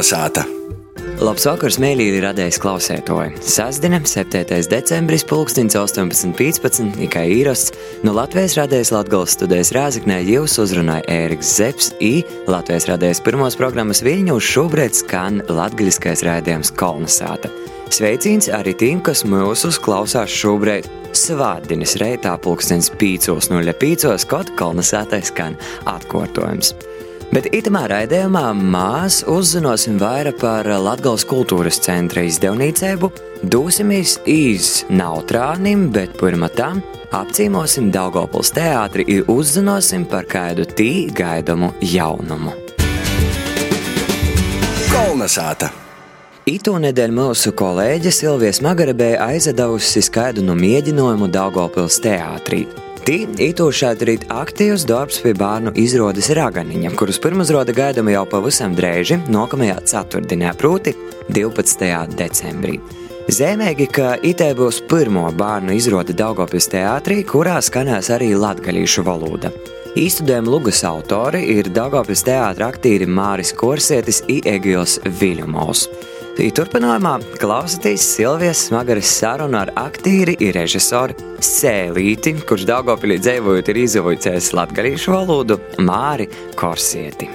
Kolnesāta! Labs vakars, mīļie radījis klausētoji. Sasdien, 7. decembris, 18.15. tikai īrasts no Latvijas radijas Latvijas studijas Rāzaknē jūs uzrunāja Ēriks Zepsi, I Latvijas radijas pirmos programmas Viļņūs šobrīd skan latgaļiskais rādījums Kolnesāta. Sveiciens arī tiem, kas mūsu klausās šobrīd Svārdienas reitā pulkstens 5.05. kaut Kolnesātais skan atkārtojums. Bet itamā raidījumā mēs uzzināsim vairāk par Latvijas kultūras centra izdevniecību, dosimies iz Nautrānim, bet pirmā tam apcīmosim Daugopils teātri un uzzināsim par kādu tī gaidamu jaunumu. Kolnesāta! Itu nedēļu mūsu kolēģe Silvija Smagarebē aizdevusi skaidru no mēģinājumu Daugopils teātrī. Tī itūšādi rīt aktīvs darbs pie bērnu izrādes Raganiņa, kuras pirmizrāde gaidāma jau pavisam drēži, nākamajā ceturtdienā, proti 12. decembrī. Zīmīgi, ka itē būs pirmo bērnu izrāde Daugopils teātrī, kurā skanēs arī latgalīšu valoda. Īstudējuma lugas autori ir Daugopils teātra aktīri Māris Korsietis un Egils Viļumovs. Turpinājumā klausieties Silvijas smagaras sarunu ar aktīri un režisoru Sēlīti, kurš Daugopilī dzīvojot ir izvojcējis latgalīšu valodu Māri Korsieti.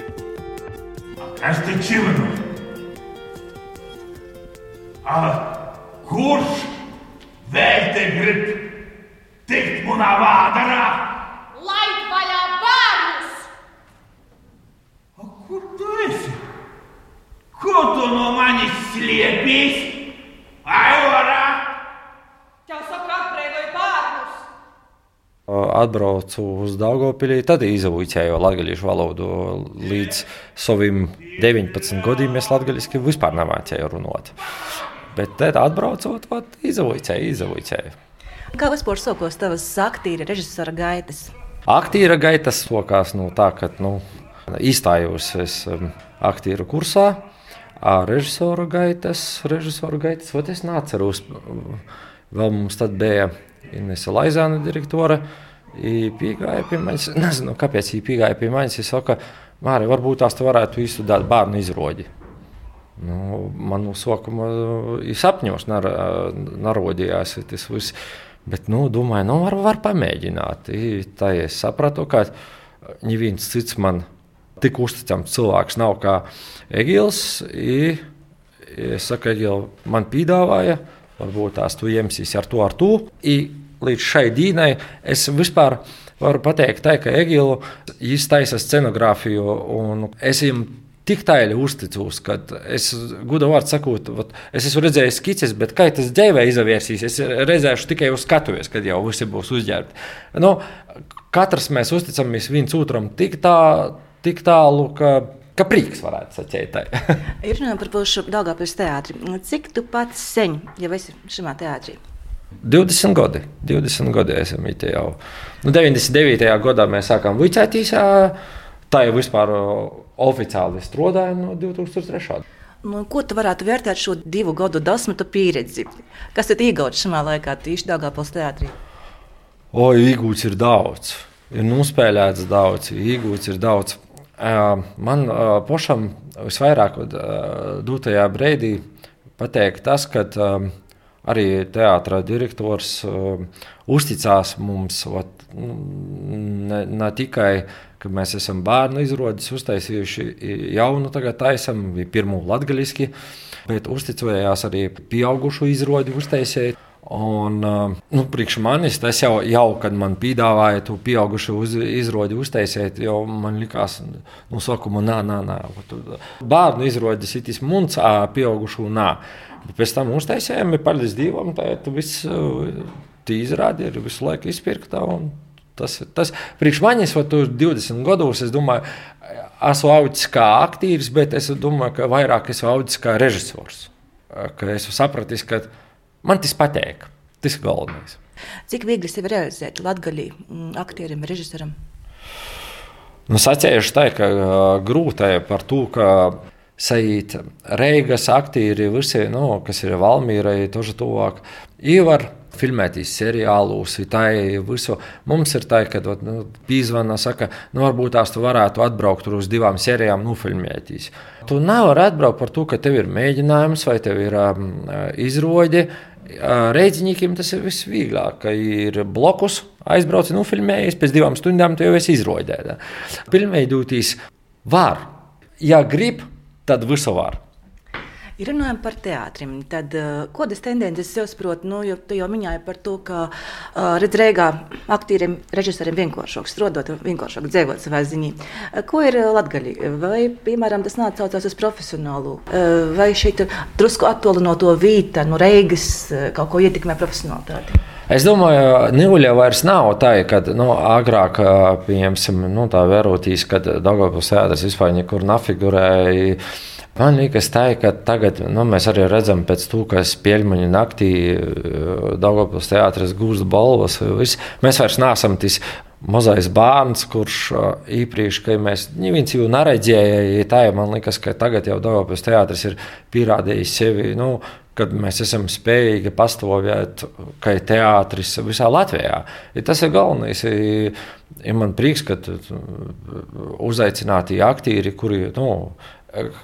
Kas te čivinu? A, kurš vēl te grib tikt manā vādarā? Laid vaļā bērnus! A, kur tu esi? Ko tu no manis slēpīs? Aivara! Tev saka, aprēkoja bērnus! atbraucu uz Daugopilī, tad izaucēju latviešu valodu līdz saviem 19 gadiem. Es latviešu vispār nemācīju runāt. Bet tad atbraucot, izaucēju, izaucēju. Kā vispār sākās tavas aktīra režisora gaitas? Aktīra gaitas sākās no tā, ka nu, izstājos es um, aktieru kursā. Režisoru gaitas, režisoru gaitas, vat es neatceros. Vēl mums tad bija Inese Laizāna direktore. Pīgāja pie manis, nezinu, kāpēc viņa pīgāja pie manis. Viņa saka, Mārija, varbūt tās tu varētu izstudēt bērnu izrodi. Nu, man no sākuma ir sapņos, nar, narodījās tas viss. Bet, nu, domāju, nu, var, var pamēģināt. I, tā es sapratu, ka neviens cits man tik uzticams cilvēks nav kā Egils. I, es saku, Egil, man piedāvāja, varbūt tās tu iemesīsi ar to, ar to. I, līdz šai dienai es vispār varu pateikt, tā, ka Egilu iztaisa scenogrāfiju, un es viņam tik tālu uzticos, ka es, gudu vārdu sakot, vat, es esmu redzējis skices, bet kā tas dzīvē izavērsīs, es redzēšu tikai uz skatuves, kad jau visi būs uzģērbti. Nu, katrs mēs uzticamies viens otram tik, tā, tik tālu, ka Kā prieks varētu sacīt. Ir runājot par pašu Dāngāpils teātri. Cik tu pats sen jau esi šajā teātrī? 20 gadi. 20 gadi esam it jau. Nu, 99. gadā mēs sākām vicētīs. Tā jau vispār oficiāli strādāja no 2003. Nu, ko tu varētu vērtēt šo divu gadu dasmatu pieredzi? Kas ir iegūts šajā laikā tieši Dāngāpils teātrī? O, iegūts ir daudz. Ir nospēlēts daudz, iegūts ir daudz. Man pašam visvairāk dotajā brīdī pateikt tas, ka arī teātris direktors uzticās mums ot, ne, ne tikai, ka mēs esam bērnu izrādes uztaisījuši jaunu, tagad taisam, pirmo latgaļiski, bet uzticējās arī pieaugušu izrādi uztaisīt. Un, nu, priekš manis tas jau, jau kad man piedāvāja to pieaugušu uz, izrādi uztaisīt, jau man likās, nu, sākumā, nē, nē, nē. Bērnu izrādes ir tas mums, pieaugušu nē. Bet pēc tam uztaisījām, paldies Dievam, tā viss izrādi ir visu laiku izpirkta. Tas, tas priekš manis, vai tu 20 gados, es domāju, esmu audzis kā aktieris, bet es domāju, ka vairāk esmu audzis kā režisors. Ka esmu sapratis, ka man tas patīk. Tas ir galvenais. Cik viegli sevi realizēt latgaļī aktierim, režisoram? Nu, sacējuši tā, ka grūti par to, ka sajūt Reigas aktīri, visi, nu, kas ir Valmīrai, toži tuvāk. Ivar filmētīs seriālus, tā visu. Mums ir tā, ka nu, pīzvana saka, nu, varbūt tās tu varētu atbraukt uz divām sērijām, nofilmētīs. Tu nevari atbraukt par to, ka tev ir mēģinājums vai tev ir um, izrode. Reizniekiem tas ir visvieglāk, ka ir blokus, aizbraucis, nofilmējies, pēc divām stundām tu jau esi izrodēta. Pilnveidotīs var. Ja grib, tad visu var. Ja runājam par teātrim, tad uh, kādas tendences jūs saprotat? Nu, jo tu jau minēji par to, ka uh, redz, Rīgā aktieriem, režisoriem vienkāršāk strādāt, vienkāršāk dzīvot savā ziņā. Uh, ko ir latgaļi? Vai, piemēram, tas nāk caucās uz profesionālu? Vai šeit drusku attola no vīta, no Reigas uh, kaut ko ietekmē profesionālitāti? Es domāju, Nīluļa vairs nav tā, ka nu, agrāk, pieņemsim, nu, tā vērotīs, kad Dagobils teātris vispār nekur nafigurēja Man liekas, tā, ka tagad nu, mēs arī redzam, tam, ka spēļmaņa naktī eh, Dārgopils teātris gūst balvas. Viss. Mēs vairs neesam tas mazais bērns, kurš iepriekš, eh, kad mēs neviens jau neredzēja, tā ir, man liekas, ka tagad jau Dārgopils teātris ir pierādījis sevi. Nu, kad mēs esam spējīgi pastāvēt kā teātris visā Latvijā. Ja tas ir galvenais. Ir man prieks, ka uzaicināti aktieri, kuri nu,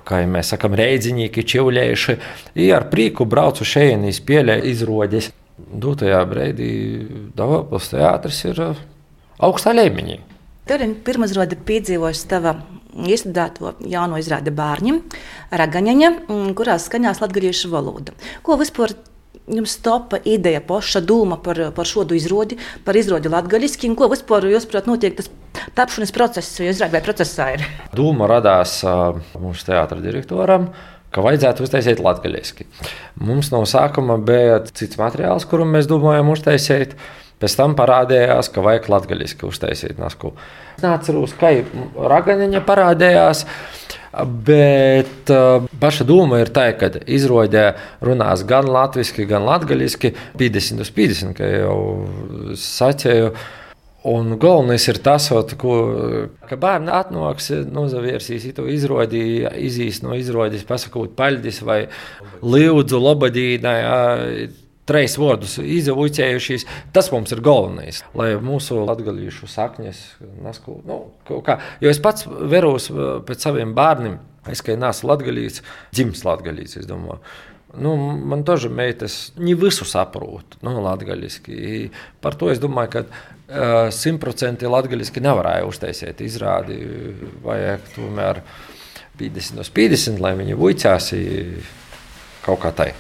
kā jau mēs sakām, reidziņīgi, čiulējuši, ir ar prieku braucu šeit, spēlē izrodes. Dotajā brīdī Dārgājas teātris ir augstā līmenī. Tur ir pirmā izrāde piedzīvojusi tava iestudēto jauno izrādi bērniem, Ragaņaņa, mm, kurā skaņās latviešu valoda. Ko vispār jums topa ideja, poša doma par, par šo izrādi, par izrādi latviešu, un ko vispār jūs prāt notiek tas tapšanas process, jo izrādi vai procesā ir? Doma radās uh, mūsu teātra direktoram. Ka vajadzētu uztaisīt latviešu. Mums no sākuma bija cits materiāls, kuru mēs domājam uztaisīt. Pēc tam parādījās, ka vajag latviešu uztaisīt nasku. Es neatceros, kā Ragaņa parādījās. Bet uh, paša doma ir tā, ka izrādē runās gan latviešu, gan latviešu, 50 uz 50, kā jau sacīju. Un galvenais ir tas, ko, ka bērni atnāks, nozavērsīs to izrādi, izīs no izrādes, pasakot paļģis vai lūdzu, lobadīnai trīs vārdus izaugušies. Tas mums ir galvenais, lai mūsu latviešu saknes nesku. Nu, kā, jo es pats veros uh, pēc saviem bērniem. Es kā neesmu latgadījis, dzimis latgadījis, es domāju. Nu, man тоже meitas, ne visu saprotu, nu, latgaļiski. Par to es domāju, ka uh, simtprocentīgi uh, latgaļiski nevarēja uztaisīt izrādi. Vajag tomēr 50 uz 50, lai viņi vuicās kaut kā tai.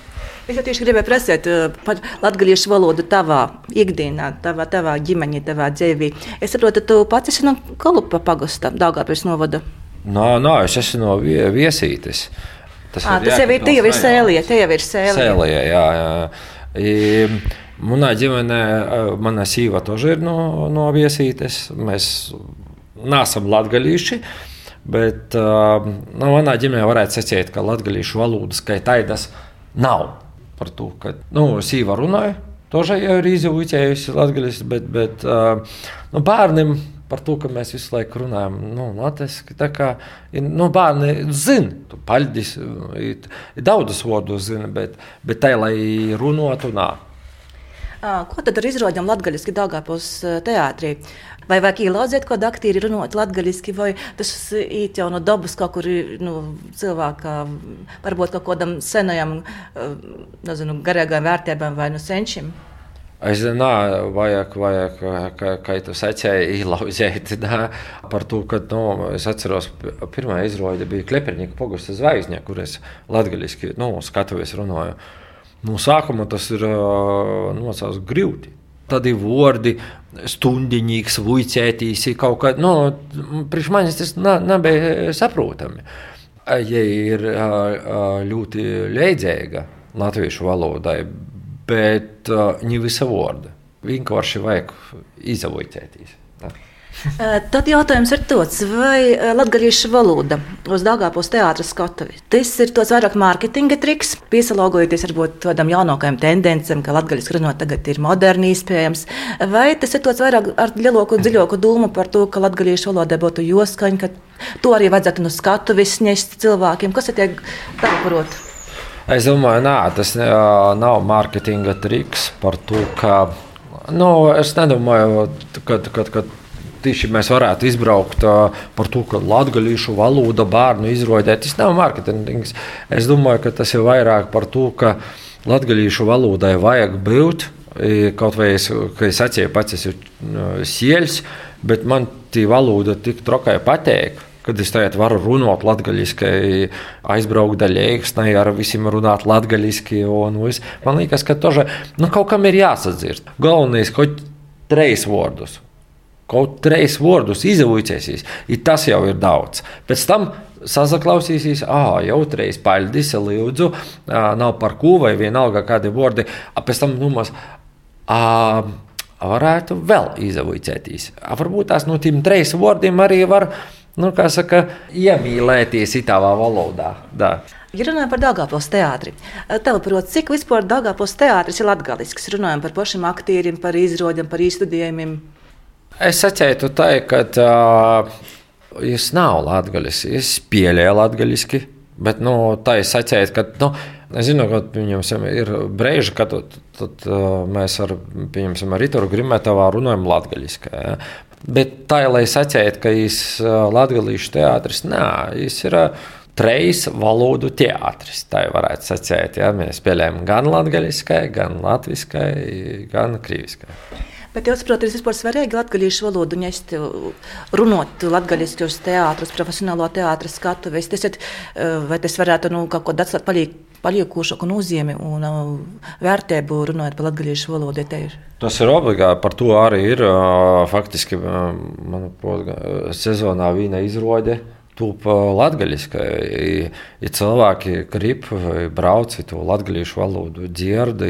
Es jau tieši gribēju prasīt eh, par latviešu valodu tavā ikdienā, tavā, tavā ģimenē, tavā dzīvē. Es saprotu, tu pats esi no Kalupa pagasta, Daugāpils novada. Nā, nā, es esmu no vie, viesītes. Tas, à, ir, tas jā, jau ir tie jau ir sēlīja, tie jau ir sēlīja. Sēlīja, jā, jā. I, Manā ģimenē, eh, mana sīva toži ir no, no viesītes. Mēs neesam latgalīši, bet uh, no manā ģimenē varētu secēt, ka latgalīšu valodas, ka taidas nav par to, ka nu, sīva runāja. Tožai jau ir izjūtījusi latviešu, bet, bet nu, bērniem par to, ka mēs visu laiku runājam nu, latviešu. Tā kā nu, bērni zina, tu paļģis, daudzas vārdas zina, bet, bet tai, lai runātu, nāk. Ko tad ar izrādām latviešu Dāngāpos teātrī? Vai vajag ielaudzēt kādu aktīri runāt latviešu, vai tas īt jau no dabas kaut kur nu, cilvēkā, varbūt kaut kādam senajam, nezinu, garīgām vērtībām vai nu senčim? Es nezinu, vajag, vajag kā, kā tu sacīji, ielauzēt par to, ka, nu, es atceros, pirmā izrāde bija Kleperņika pogusta zvaigzne, kur es latgaļiski, nu, skatuvies runāju. No sākuma tas ir nosaucts grūti. Tad ir vārdi, stundiņīgs, vuicētīs, kaut kā. Nu, priekš manis tas nebija saprotami. Ja ir ļoti leidzēga latviešu valodai, bet ne visa vārda. Vienkārši vajag izavoicētīs. Tad jautājums ir tāds, vai latviešu valoda uz Dāngāpos teātras skatuvi. Tas ir tāds vairāk mārketinga triks, piesalāgojoties varbūt tādam jaunākajam tendencēm, ka latviešu runāt tagad ir moderni iespējams. Vai tas ir tāds vairāk ar lielāku, dziļāku domu par to, ka latviešu valodai būtu joskaņa, ka to arī vajadzētu no skatuves nest cilvēkiem, kas ir tie tālprot? Es domāju, nā, tas nav mārketinga triks par to, ka. Nu, es nedomāju, ka, ka, ka tieši mēs varētu izbraukt ā, par to, ka latviešu valoda bērnu izrodē. Tas nav mārketings. Es domāju, ka tas ir vairāk par to, ka latviešu valodai vajag būt. Kaut vai es, es atceros, pats esmu sieļs, bet man tī valoda tik trokai patīk. Kad es tagad varu runāt latviešu, aizbraukt daļēksnē, ar visiem runāt latviešu. Man liekas, ka toža, nu, kaut kam ir jāsadzird. Galvenais kaut trīs vārdus. Kaut trīs vārdus izaugsmēsīs, tas jau ir daudz. Pēc tam saklausīsīs, ah, jau trīs paļģis, lūdzu, nav par ko vai vienalga kādi vārdi. Pēc tam numās. ā, Varētu vēl izaugsmēties. Varbūt tās no tiem trīs vārdiem arī var, nu, kā saka, iemīlēties itālā valodā. Da. Ja runājam par Dāngāpils teātri, tev prot, cik vispār Dāngāpils teātris ir latgalisks? Runājam par pašiem aktieriem, par izrodiem, par īstudējumiem. Es atceru, ka uh, es nav latgaļis, es pieļēju latgaļiski, bet nu, tā es atceru, ka. Nu, Es zinu, ka viņam ir brīži, kad tad, tad, mēs ar, ar Rītu Grimetavā runājam latviešu. Ja? Bet tā lai sacītu, ka viņš ir latviešu teātris, nē, viņš ir trejas valodu teātris. Tā jau varētu sacīt. Ja? Mēs spēlējam gan latviešu, gan latviešu, gan krievisku. Bet jūs saprotat, ir vispār svarīgi latviešu valodu nest, runāt latviešu teātrus, profesionālo teātru skatuves. Tas ir, vai tas varētu nu, kaut ko atstāt palīdzību paliekošāku nozīmi un uh, vērtību runājot par latviešu valodu. Ir. Tas ir obligāti. Par to arī ir faktiski manuprāt, sezonā vīna izrode. Tūp latviešu, ja cilvēki grib braukt to latviešu valodu, dzird,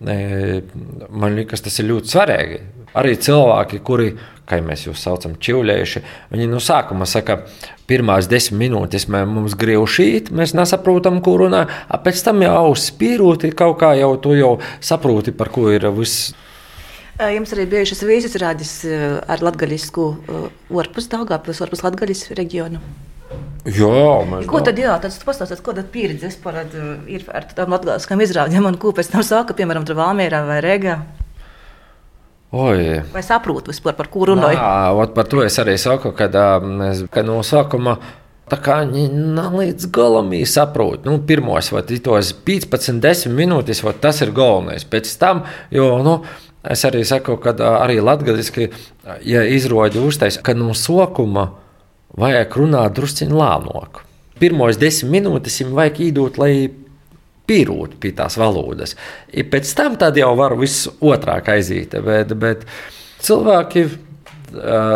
man liekas, tas ir ļoti svarīgi. Arī cilvēki, kuri, kā mēs jūs saucam, čivlējuši, viņi no sākuma saka, pirmās desmit minūtes mums grib šīt, mēs nesaprotam, ko runā, pēc tam jau spīrūti kaut kā jau to jau saproti, par ko ir viss. Jums arī bijušas vīzes rādis ar latgaļisku orpus Daugavpils, orpus latgaļis reģionu. Jā, mēs Ko tad, jā, tad pastāstāt, ko tad pieredze vispār ir ar tādām latgaļiskām izrādēm un ko pēc tam sāka, piemēram, tur Valmierā vai Rēgā? Oi. Vai saprotu vispār, par ko runāju? Jā, par to es arī saku, kad, kad no sākuma. Tā kā viņi līdz galam saprot, nu, pirmos, vai tos 15, 10 minūtes, vai tas ir galvenais. Pēc tam, jo, nu, es arī saku, ka arī latviešu, ja izrodi uztais, ka no sākuma vajag runāt drusciņā lēnāk. Pirmos 10 minūtes viņam vajag īdot, lai pierūt pie tās valodas. I pēc tam jau var viss otrāk aiziet. Bet, bet cilvēki,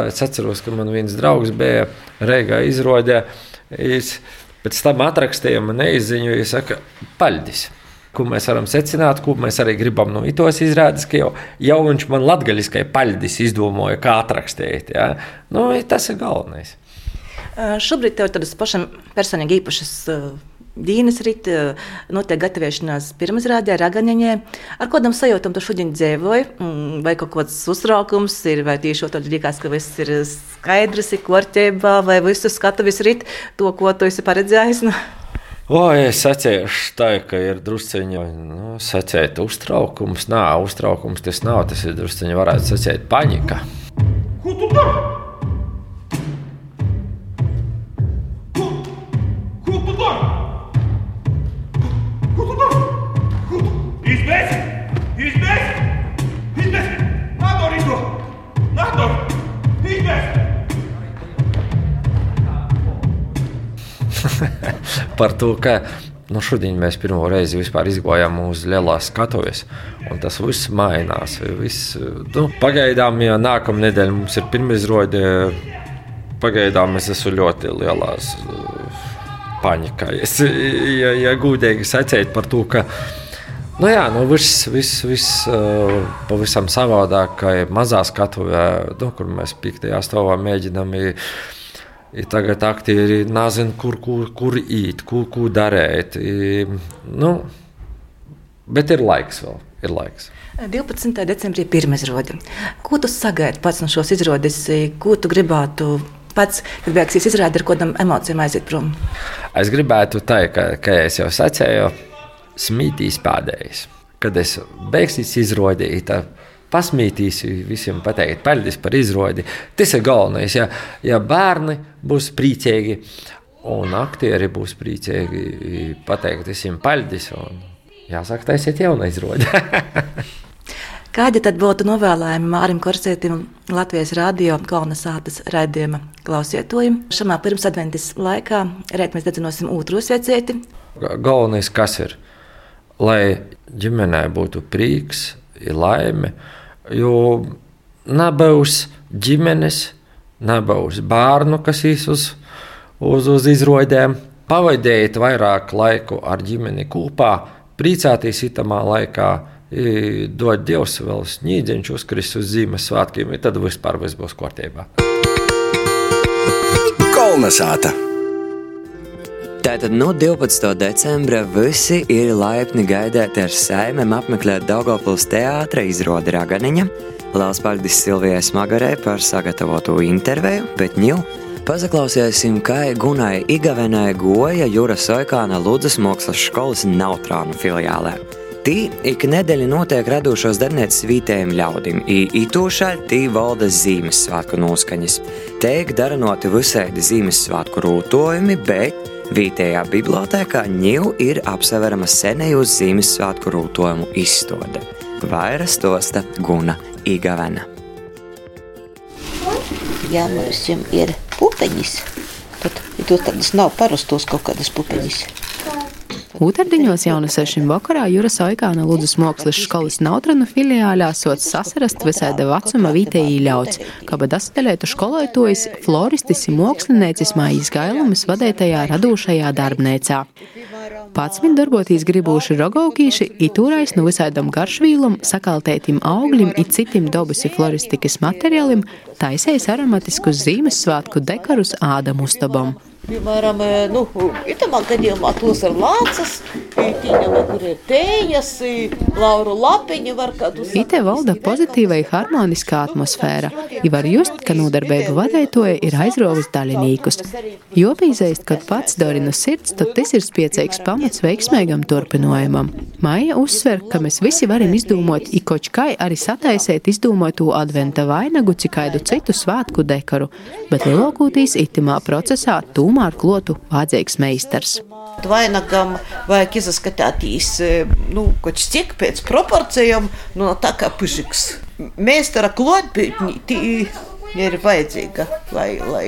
es atceros, ka man viens draugs bija Reigā izrodē. Es pēc tam atrakstīju man neizziņu, ja saka, paļģis. Ko mēs varam secināt, ko mēs arī gribam no itos izrādes, ka jau, jau viņš man latgaļiskai paļģis izdomāja, kā atrakstīt. Ja? Nu, tas ir galvenais. Šobrīd tev tādas pašas personīgi īpašas Dīnas rīta notiek gatavošanās pirmizrādē, ragaņaņē. Ar kādam sajūtam tu šodien dzīvoji? Mm, vai kaut kāds uztraukums ir, vai tieši otrādi liekas, ka viss ir skaidrs, ir kārtībā, vai visu skatu visu rīt to, ko tu esi paredzējis? Nu? O, es atceros, tā, ka ir drusciņā nu, sacēt uztraukums. Nē, uztraukums tas nav. Tas ir drusciņā, varētu sacēt, panika. Ko tu dari? Par to, ka nu, šodien mēs pirmo reizi izgājām uz lielās skatuves, un tas viss mainās. Viss, nu, pagaidām, ja nākamā nedēļa mums ir pirmā izrāde, pagaidām es esmu ļoti lielās uh, panikā. Es, ja, ja gudīgi sacīt par to, ka nu jā, nu viss, viss, viss uh, pavisam savādāk, kā mazā skatuvē, nu, kur mēs piektajā stāvā mēģinām. I, I tagad aktieri nezina, kur, kur, kur iet, ko, ko darīt. I, nu, bet ir laiks vēl. Ir laiks. 12. decembrī pirmā izrāde. Ko tu sagaidi pats no šīs izrādes? Ko tu gribētu pats, kad beigsies izrāde, ar kādām emocijām aiziet prom? Es gribētu teikt, ka, es jau sacīju, smītīs pēdējais. Kad es beigsies izrodīt, tad pasmītīsi visiem pateikt, paldies par izrodi. Tas ir galvenais. Ja, ja bērni būs priecīgi un aktieri būs priecīgi, pateikt visiem paldies. Jāsaka, taisiet jaunu izrodi. Kādi tad būtu novēlējumi Mārim Korsētam Latvijas radio kolonizācijas raidījuma klausietojiem? Šamā pirmsadventas laikā rēt mēs dedzinosim otru svecēti. Galvenais, kas ir, lai ģimenē būtu prieks, laime, jo nebūs ģimenes, nebūs bērnu, kas īs uz, uz, uz izrodēm. Pavadiet vairāk laiku ar ģimeni kopā, priecāties itamā laikā dod Dievs vēl sniedzeņš uzkris uz Ziemassvētkiem, tad vispār viss būs kārtībā. Kolnesāta! Tātad no 12. decembra visi ir laipni gaidīti ar saimēm apmeklēt Daugopils teātra izrodi Raganiņa. Lielas paldies Silvijai Smagarē par sagatavotu interviju, bet ņū pazaklausīsim, kā Gunai Igavenai goja Jūra Soikāna Lūdzas mākslas skolas Nautrānu filiālē. Tī ik nedēļa notiek radošos darbnīcas vītējiem ļaudim, ītūšā tī valda Zīmessvētku noskaņas. Teik daranoti visēdi Zīmessvētku rūtojumi, bet Vītējā bibliotēkā ņiv ir apseverama senējus Zīmessvētku rūtojumu izstāde. Vairāk stosta Guna Igavena. Ja mums ir pupeņas, tad tas nav parastos kaut kādas pupeņas. Ūterdiņos jaunasešiem vakarā Juras Oikāna Lūdzes mākslas skolas Nautranu filiālē sots sasarast visāda vecuma vītēji ļauts, kaba dasadēlētu skolotojas floristis un māksliniecis Mājas Gailumas vadētajā radošajā darbnīcā. Pats viņa darboties gribūši rogaukīši, itūrais no visādam garšvīlam, sakaltētim augļim un citiem dabas floristikas materiālim, taisējis aromatiskus Ziemassvētku dekorus ādam uztabam. Piemēram, nu, itamā gadījumā tos ir lācas, tīņa, kur ir tējas, lauru lapiņi var kādus. Ite valda pozitīva un harmoniskā atmosfēra. I var just, ka nodarbību vadētoja ir aizrovis daļinīkus. Jo pīzēst, kad pats dori no sirds, tad tas ir spiecīgs pamats veiksmīgam turpinājumam. Maija uzsver, ka mēs visi varam izdomot, ikočkai arī sataisēt izdomotu adventa vainagu, cik kādu citu svētku dekoru, bet lielākoties itimā procesā tūm domā ar klotu vajadzīgs meistars. Vainagam vajag izskatīties, nu, kaut cik pēc proporcijām, nu, tā kā pužiks. Meistara klotbītņi ir vajadzīga, lai, lai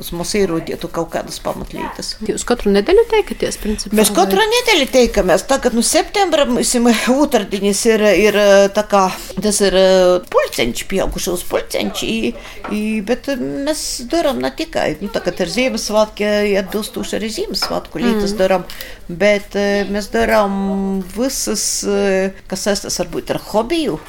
uz mums ierūdītu kaut kādas pamatlītes. Jūs katru nedēļu teikaties, principā? Mēs katru vai? nedēļu teikamies. Tagad, nu, septembra, mums otrdiņas ir, ir tā kā, tas ir pulceņš, pieauguši uz pulceņš, bet mēs darām ne tikai, nu, tagad ir Ziemassvētki, atbilstoši arī Ziemassvētku lietas mm. darām, bet mēs darām visas, kas saistās varbūt ar hobiju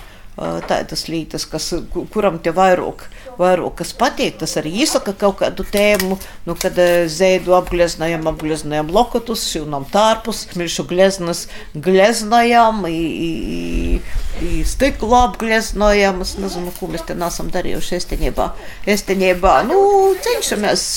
tādas lietas, kas, kuram te vairāk, vairāk kas patīk. Tas arī izsaka kaut kādu tēmu, nu, kad zēdu apgleznojam, apgleznojam lokotus, šilnam tārpus, smilšu gleznas gleznojam, i, i, i stiklu apgleznojam. Es nezinu, ko mēs te nesam darījuši estenībā. Estenībā, nu, cenšamies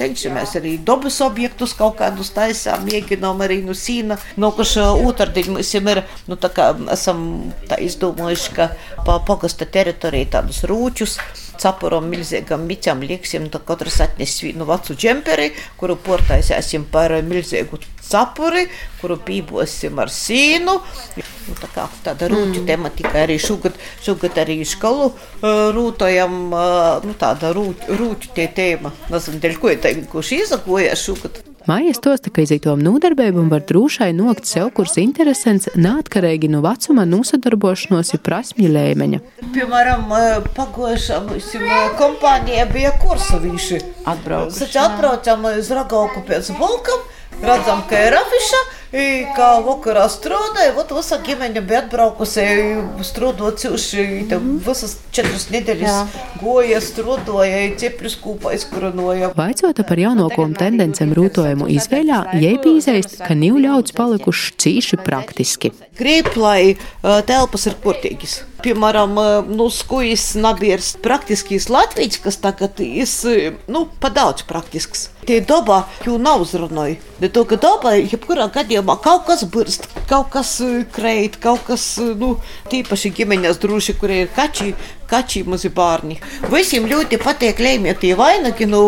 cenšamies arī dabas objektus kaut kādus taisām, mēģinām arī no sīna. Nokuši otrdiņ mums ir, nu tā kā esam tā izdomājuši, ka pa pagasta teritoriju tādus rūčus capuram milzīgam miķam lieksim, tad katrs atnes vienu vecu džemperi, kuru portaisēsim par milzīgu cepuri, kuru pībosim ar sīnu. Nu, tā kā tāda rūķu mm. tematika arī šogad, šogad arī skolu uh, rūtojam, uh, nu tāda rūķu, rūķu tie tēma. Nezinu, dēļ ko ir tā, kurš izagojas šogad. Mājas tosta, ka izītom nodarbībam var drūšai nokt sev, kurs interesants, neatkarīgi no vecuma nosadarbošanos ir prasmju līmeņa. Piemēram, pagojušam kompānija bija kursavīši. Atbraukuši. Atbraucam uz Ragauku pēc Volkam, redzam, ka ir afiša kā vakarā strādāja. Vat visa ģimene bija atbraukusi, strādājot cīši. Visas četras nedēļas goja, strādāja, cepļus kūpā izkurinoja. Vaicota par jaunākajām tendencēm rūtojumu izvēļā, jai pīzēst, ka nīv ļauts palikuši cīši praktiski. Grib, lai telpas ir kurtīgas piemēram, nu, skujas nabiers praktiskīs Latvijas, kas tagad ir, nu, pa daudz praktisks. Tie dabā jau nav uzrunāja. Bet to, ka dabā, jebkurā gadījumā kaut kas burst, kaut kas kreit, kaut kas, nu, tīpaši ģimeņas droši, kur ir kači, kači mazi bērni. Visiem ļoti patīk lēmietie vainagi no,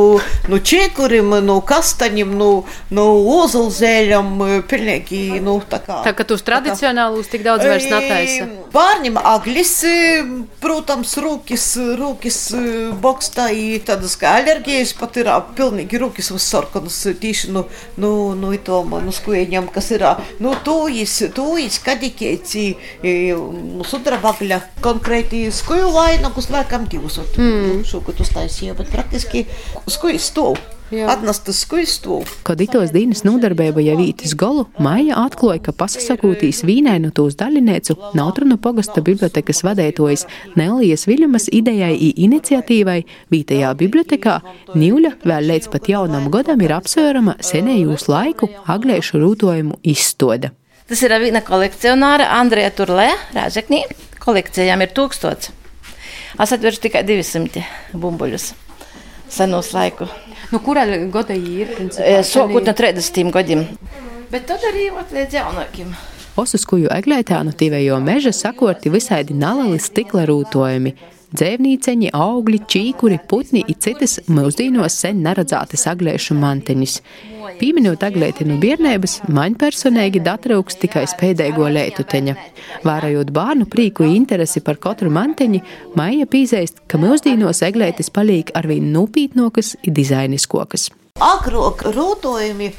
no čiekuriem, no kastaņiem, no, no ozulzēļiem, pilnīgi, nu, tā kā. Tā kā tos tradicionālus tik daudz vairs netaisa. Bērniem aglis, protams, rūkis, rūkis bokstā, tādas kā alerģijas pat ir pilnīgi rūkis uz sarkanas tīši no, no, no itom, no skujeņiem, kas ir, nu, tūjis, tūjis, kadikēci, nu, sudrabagļa, konkrēti skuju vainagus, laikam divus, mm. šo, ko tu staisīji, bet praktiski skujas stūv. Atnestas skuistu. Kad itos dienas nodarbība jau vītis golu, Maija atklāja, ka pasakūtīs vīnai no tūs daļiniecu Nautrunu pogasta bibliotekas vadētojas Nelijas Viļamas idejai i iniciatīvai Vītajā bibliotekā Nīļa vēl līdz pat jaunam godam ir apsvērama senējūs laiku agliešu rūtojumu izstoda. Tas ir viena kolekcionāra Andrija Turlē, Rāžeknī. Kolekcijām ir tūkstots. Es atveru tikai 200 bumbuļus senos laiku. Nu, kurā gada ir? Sākot no 30 gadiem. Bet tad arī līdz jaunākiem. Osuskuju eglētānu tīvējo meža sakorti visādi nalali stikla rūtojumi. Dzēvnīceņi, augļi, čīkuri, putni un citas mūsdīnos sen neredzētas agliešu mantiņas. Pieminot aglēti no bērnības, man personīgi datrauks tikai spēdējo lētuteņa. Vērojot bērnu prīku interesi par katru mantiņu, Maija pīzēst, ka mūsdīnos aglētis paliek arvien nūpītnokas un dizainiskokas. Agrāk rūtojumi,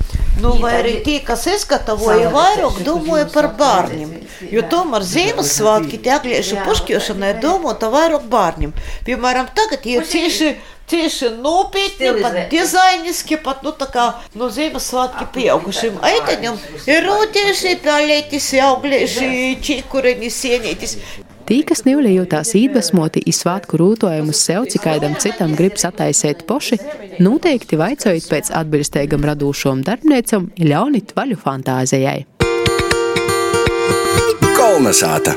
nu, vai arī tie, kas izgatavoja, vairāk domāja par bērniem. Jo tomēr Ziemassvētki tie agliešu pušķiošanai ir domāta vairāk bērniem. Piemēram, tagad ir cieši tieši nopietni, pat dizainiski, pat nu, tā kā no Ziemassvētki pieaugušiem aiteņiem ir rūtieši, pelētis, auglieši, čīkureņi, sienītis. Tī, kas nevļējotās iedvesmoti iz svātku rūtojumus sev, cik kādam citam grib sataisēt poši, noteikti vaicojot pēc atbilstīgam radūšom darbniecam, ļaunit vaļu fantāzijai. Kolnesāta!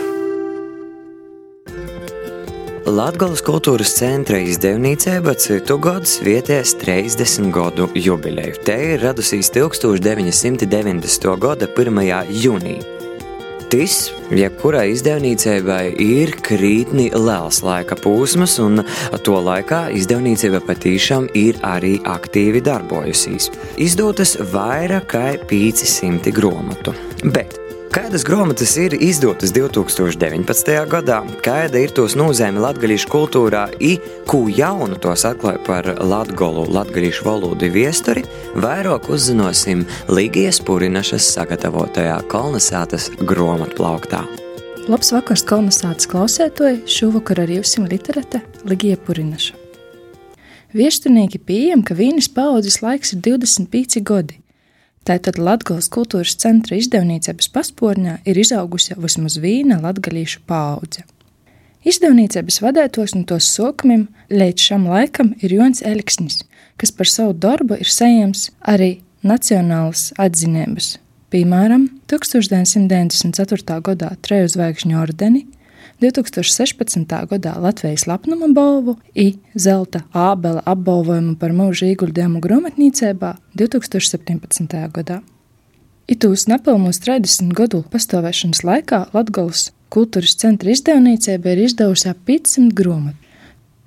Latvijas kultūras centra izdevniecība citu gadu svietēs 30 gadu jubileju. Te ir radusies 1990. gada 1. jūnijā. Tas, jebkurai izdevniecībai, ir krītni liels laika posms, un to laikā izdevniecība patīšām ir arī aktīvi darbojusies. Izdotas vairāk kā 500 grāmatu. Bet Kādas grāmatas ir izdotas 2019. gadā, kāda ir tos nozīme latviešu kultūrā, i ko jaunu tos atklāja par latgolu, latviešu valodu viesturi, vairāk uzzināsim Līgijas Purinašas sagatavotajā kolonizētas grāmatplauktā. Labs vakars kolonizētas klausētoji, šovakar ar jums literate Ligija Purinaša. Viesturnieki pieejam, ka vīnas paudzes laiks ir 25 gadi. Tātad Latvijas kultūras centra izdevniecības paspārnē ir izaugusi jau vismaz viena latgadījušu paudze. Izdevniecības vadētos no tos sokumiem līdz šam laikam ir Jons Eliksnis, kas par savu darbu ir saņēmis arī nacionālas atzinības. Piemēram, 1994. gadā Treju zvaigžņu ordeni, 2016. gadā Latvijas lepnuma balvu i zelta ābela apbalvojumu par mūža ieguldījumu grāmatnīcībā 2017. gadā. Itūs nepilnos 30 gadu pastāvēšanas laikā Latgales kultūras centra izdevniecība ir izdevusi ap 500 grāmatu.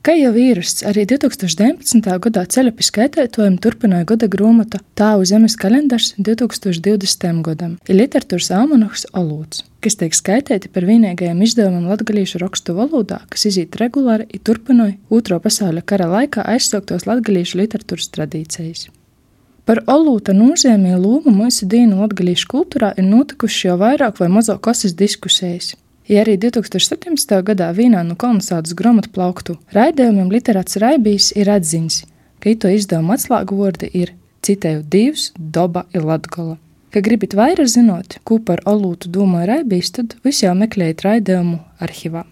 Kā jau īrasts, arī 2019. gadā ceļa pie skaitētojuma turpināja gada grāmata Tāvu zemes kalendārs 2020. gadam ir literatūras almanahs Olūts, kas tiek skaitīti par vienīgajiem izdevumam latgalīšu rakstu valodā, kas izīt regulāri un turpināja Otro pasaules kara laikā aizsauktos latgalīšu literatūras tradīcijas. Par olūta nozīmī lomu mūsu dienu latgalīšu kultūrā ir notikušas jau vairāk vai mazāk kasas diskusijas. Ja arī 2017. gadā vienā no kolonizācijas grāmatu plauktu raidījumiem literāts Raibijs ir atziņas, ka ito izdevuma atslēgu vārdi ir citēju divs, doba ir latgola. Ja gribat vairāk zinot, ko par olūtu domāja Raibijs, tad visi jau meklējiet raidījumu arhīvā.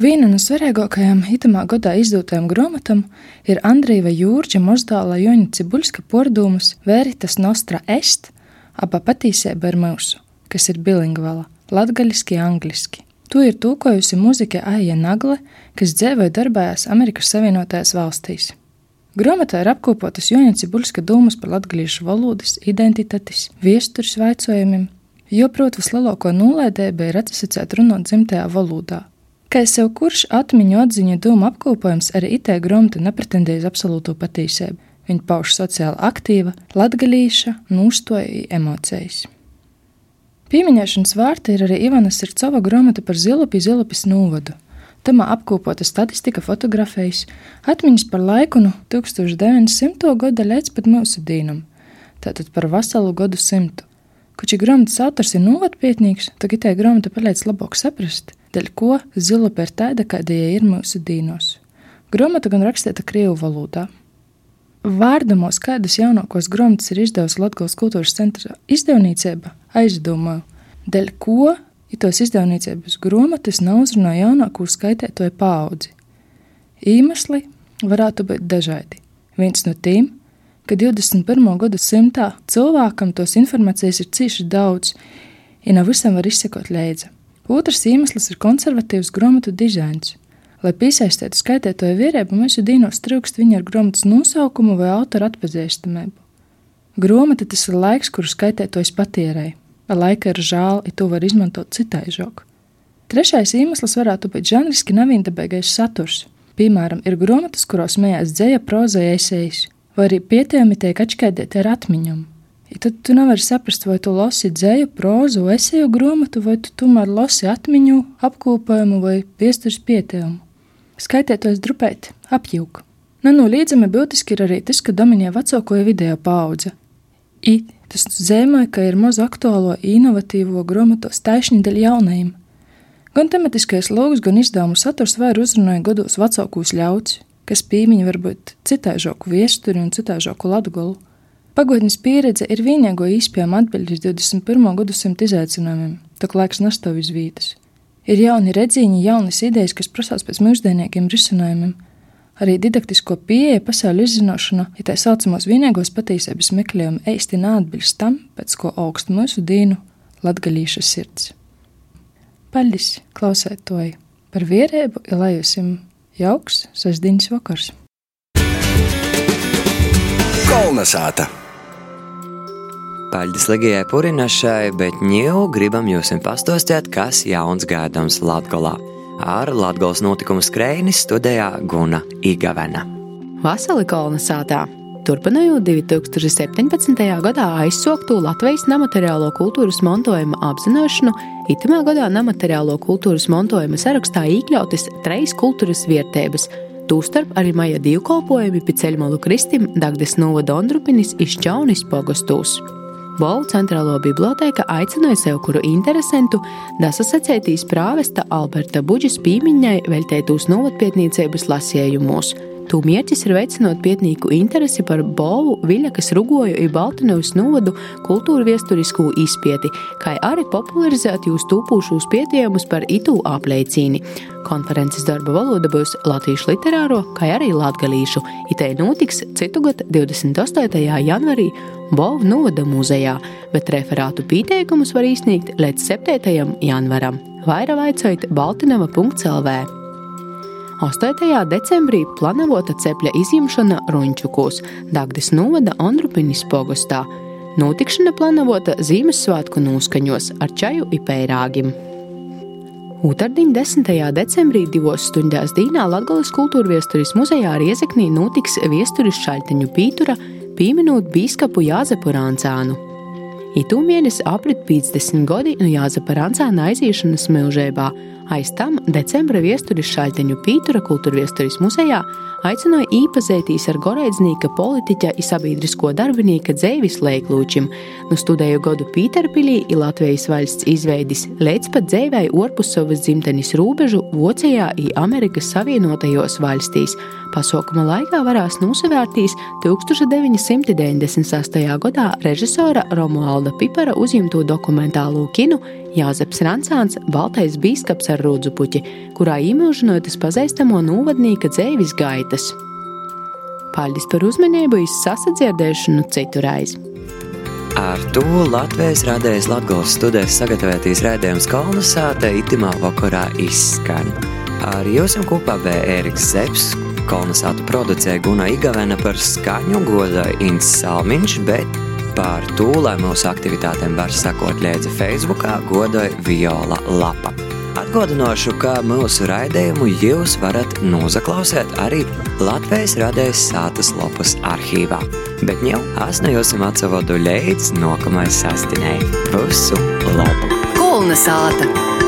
Viena no svarīgākajām itamā gadā izdotajām grāmatām ir Andrija Jūrģa Mozdāla Joņa Cibuļska pordumus Veritas Nostra Est, aba patīsība ir mūsu, kas ir bilingvala, latgaļiski, angliski. To ir tūkojusi mūziķe Aija Nagle, kas dzīvoja darbojās Amerikas Savienotajās valstīs. Grāmatā ir apkopotas Joņa Cibulska domas par latgalīšu valodas, identitātes, viestures vaicojumiem, jo, protams, lielāko nulēdēbu ir atsasicēt runāt dzimtajā valodā. Kā sev kurš atmiņu atziņu domu apkopojums, arī itē grāmata nepretendēja uz absolūto patīcību. Viņa pauž sociāli aktīva, latgalīša, nūstoja emocijas. Pieminēšanas vārti ir arī Ivanas Sircova grāmata par Zilupi Zilupis novadu. Tamā apkopota statistika, fotografijas, atmiņas par laiku no 1900. gada līdz pat mūsu dīnam, tātad par veselu gadu simtu. Kuči grāmatas autors ir novadpietnīgs, tad itē grāmata palīdz labāk saprast, dēļ ko zilupa ir tāda, kāda ir mūsu dīnos. Grāmata gan rakstīta Krievu valodā. Vārdamos, kādas jaunākos grāmatas ir izdevusi Latvijas kultūras centra izdevniecība, aizdomāju, dēļ ko itos izdevniecības grāmatas nav uzrunāja jaunāko skaitētoju paudzi. Iemesli varētu būt dažādi. Viens no tiem, ka 21. gadsimtā cilvēkam tos informācijas ir cīši daudz, ja nav visam var izsekot līdzi. Otrs iemesls ir konservatīvs grāmatu dizains. Lai piesaistītu skaitētoju vierību, mūsu dīnos trūkst viņa ar grāmatas nosaukumu vai autora atpazīstamību. Grāmata tas ir laiks, kuru skaitētojs patērēja. Laika ir žēl, ja to var izmantot citai žokai. Trešais iemesls varētu būt žanriski neviendabīgais saturs. Piemēram, ir grāmatas, kurās mējās dzēja, proza, esejas, vai arī pietiekami tiek atšķaidīti ar atmiņām. Ja tad tu nevari saprast, vai tu lasi dzēju, prozu, eseju grāmatu, vai tu tomēr lasi atmiņu, apkopojumu vai piesturs pietiekumu. Skaitētos drupēt, apjūka. Nenoliedzami būtiski ir arī tas, ka dominē vecāko video paudze. I tas zīmē, ka ir maz aktuālo, inovatīvo grāmatos taisni dēļ jaunajiem. Gan tematiskais logs, gan izdevumu saturs var uzrunāja gados vecākos ļauts, kas pīmiņi var būt citāžoku viesturi un citāžoku latgolu. Pagotnes pieredze ir vienīgo īspējama atbildi uz 21. gadsimta izaicinājumiem, tā laiks nestāv uz vietas. Ir jauni redziņi, jaunas idejas, kas prasās pēc mūsdienīgiem risinājumiem, Arī didaktisko pieeja pasaules izzināšana, ja tā saucamos vienīgos patiesības meklējumi īsti neatbilst tam, pēc ko augst mūsu dīnu latgaļīša sirds. Paldies, klausētoji, par vierēbu, ja lai jums jauks sasdiņas vakars. Kolnesāta! Paldies Ligijai Purinašai, bet ņēmu gribam jums pastostēt, kas jauns gaidāms Latgolā ar Latvijas notikumu skrējni studijā Guna Igavena. Vasarī kolonizētā Turpinājot 2017. gadā aizsāktu Latvijas nemateriālo kultūras mantojuma apzināšanu, itamā gadā nemateriālo kultūras mantojuma sarakstā iekļautas trīs kultūras vietības. Tūstarp arī maija divkalpojumi pie ceļmalu kristim Dagdas Nova Dondrupinis izšķaunis pogostūs. Bolu centrālo biblioteka aicināja sev kuru interesantu dasasacētīs prāvesta Alberta Buģis pīmiņai veltētūs novatpietniecības lasījumos. Tū mērķis ir veicinot pietnīku interesi par Bovu, Viļakas, Rugoju un Baltiņevas novadu kultūra viesturisko izpēti, kā arī popularizēt jūs tūpūšos pētījumus par itu apliecīni. Konferences darba valoda būs latviešu literāro, kā arī latgalīšu. Itei notiks citu gadu 28. janvarī Bovu novada muzejā, bet referātu pieteikumus var izsniegt līdz 7. janvaram. Vairāk vaicājot Baltiņeva.lv. 8. decembrī plānota cepļa izņemšana Runčukos, Dagdas novada Andrupinis pogostā. Notikšana plānota Ziemassvētku noskaņos ar čaju ipērāgim. Otradien, 10. decembrī, divos stundās Dīnā Latvijas kultūra viesturis muzejā Riezeknī notiks viesturis šaļteņu pītura, pieminot bīskapu Jāzepu Rāncānu. Itū mēnesi aprit 50 gadi no Jāzepa Rāncāna aiziešanas mūžībā, Aiz tam decembra viesturis Šaļteņu Pītura kultūra viesturis muzejā aicināja īpazētīs ar goreidznieka politiķa i sabiedrisko darbinieka dzēvis leiklūčim, nu studēju godu Pīterpilī i Latvijas valsts izveidis, līdz pat dzēvai orpus savas dzimtenis rūbežu Vocejā i Amerikas Savienotajos valstīs. Pasaukuma laikā varās nosavērtīs 1998. gadā režisora Romualda Pipara uzņemto dokumentālo kinu Jāzeps Rancāns, Baltais bīskaps ar rūdzupuķi, kurā īmūžinotas pazīstamo novadnieka dzēvis gaitas. Paldies par uzmanību, izsasadzirdēšanu citu reizi! Ar to Latvijas radējas Latgales studijas sagatavoties raidījums Kolnesāte itimā vakarā izskan. Ar jums kopā bija Ēriks Zepes, Kolnesātu producēja Guna Igavena par skaņu godoja Ints Salmiņš, bet par to, lai mūsu aktivitātēm var sakot līdzi Facebookā, godoja Viola Lapa. Atgādināšu, ka mūsu raidījumu jūs varat noklausīt arī Latvijas radējas sātas lapas arhīvā. Bet jau asnējosim atsavodu līdz nākamajai sastinēji. Visu labu! Kulna sāta!